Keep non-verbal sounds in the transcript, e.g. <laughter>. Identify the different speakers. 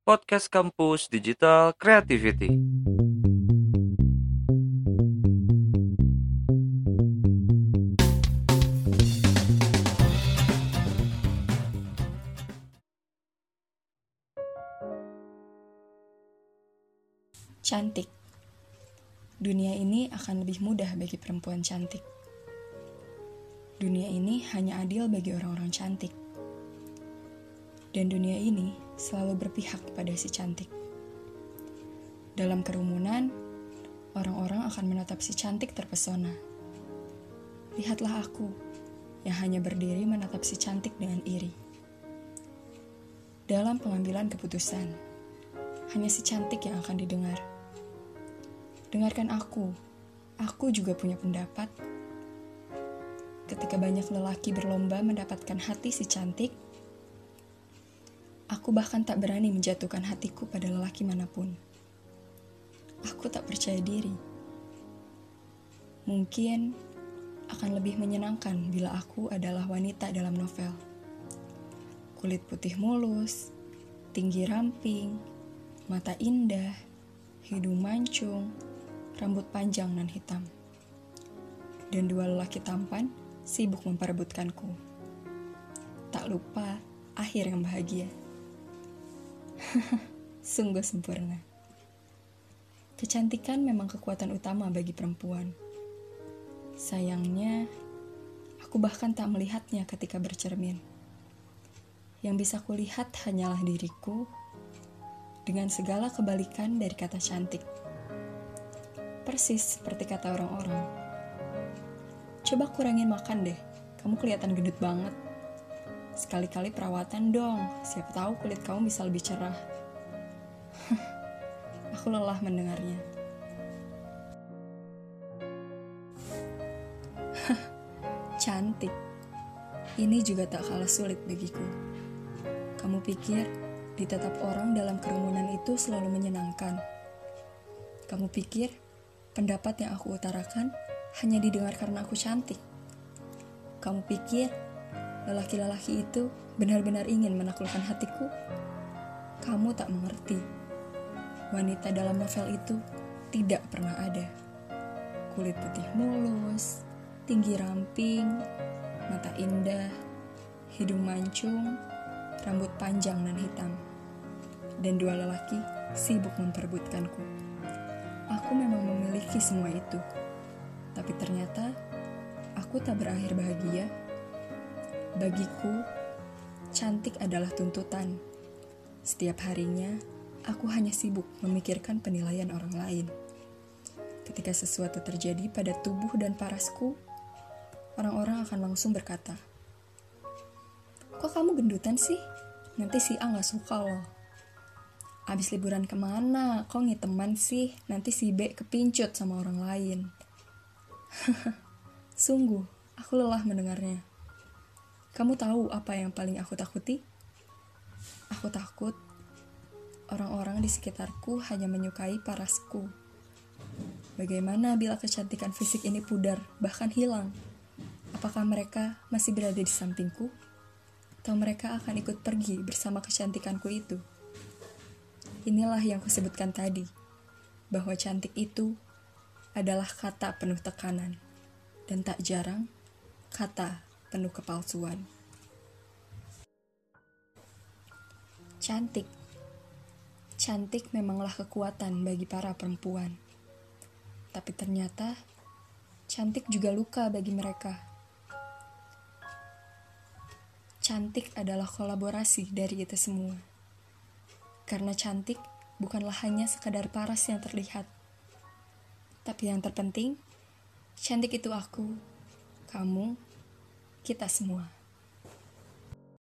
Speaker 1: podcast kampus digital creativity.
Speaker 2: Cantik. Dunia ini akan lebih mudah bagi perempuan cantik. Dunia ini hanya adil bagi orang-orang cantik. Dan dunia ini selalu berpihak pada si cantik. Dalam kerumunan, orang-orang akan menatap si cantik terpesona. Lihatlah aku yang hanya berdiri menatap si cantik dengan iri. Dalam pengambilan keputusan, hanya si cantik yang akan didengar. Dengarkan aku, aku juga punya pendapat. Ketika banyak lelaki berlomba mendapatkan hati si cantik, aku bahkan tak berani menjatuhkan hatiku pada lelaki mana pun. Aku tak percaya diri. Mungkin akan lebih menyenangkan bila aku adalah wanita dalam novel. Kulit putih mulus, tinggi ramping, mata indah, hidung mancung, rambut panjang dan hitam. Dan dua lelaki tampan sibuk memperebutkanku. Tak lupa akhir yang bahagia. Sungguh sempurna. Kecantikan memang kekuatan utama bagi perempuan. Sayangnya, aku bahkan tak melihatnya ketika bercermin. Yang bisa kulihat hanyalah diriku dengan segala kebalikan dari kata cantik. Persis seperti kata orang-orang. Coba kurangin makan deh, kamu kelihatan gendut banget. Sekali-kali perawatan dong, siapa tahu kulit kamu bisa lebih cerah. <laughs> Aku lelah mendengarnya. <laughs> Cantik. Ini juga tak kalah sulit bagiku. Kamu pikir ditatap orang dalam kerumunan itu selalu menyenangkan? Kamu pikir pendapat yang aku utarakan hanya didengar karena aku cantik? Kamu pikir lelaki-lelaki itu benar-benar ingin menaklukkan hatiku? Kamu tak mengerti. Wanita dalam novel itu tidak pernah ada. Kulit putih mulus, tinggi ramping, mata indah, hidung mancung, rambut panjang dan hitam. Dan dua lelaki sibuk memperebutkanku. Aku memang memiliki semua itu. Tapi ternyata aku tak berakhir bahagia. Bagiku, cantik adalah tuntutan. Setiap harinya, aku hanya sibuk memikirkan penilaian orang lain. Ketika sesuatu terjadi pada tubuh dan parasku, orang-orang akan langsung berkata, Kok kamu gendutan sih? Nanti si A gak suka loh. Abis liburan ke mana? Kok ngiteman sih? Nanti si B kepincut sama orang lain. <laughs> Sungguh, aku lelah mendengarnya. Kamu tahu apa yang paling aku takuti? Aku takut orang-orang di sekitarku hanya menyukai parasku. Bagaimana bila kecantikan fisik ini pudar, bahkan hilang? Apakah mereka masih berada di sampingku? Atau mereka akan ikut pergi bersama kecantikanku itu? Inilah yang kusebutkan tadi, bahwa cantik itu adalah kata penuh tekanan, dan tak jarang kata penuh kepalsuan. Cantik Cantik memanglah kekuatan bagi para perempuan. Tapi ternyata cantik juga luka bagi mereka. Cantik adalah kolaborasi dari kita semua. Karena cantik bukanlah hanya sekadar paras yang terlihat. Tapi yang terpenting, cantik itu aku, kamu, kita semua.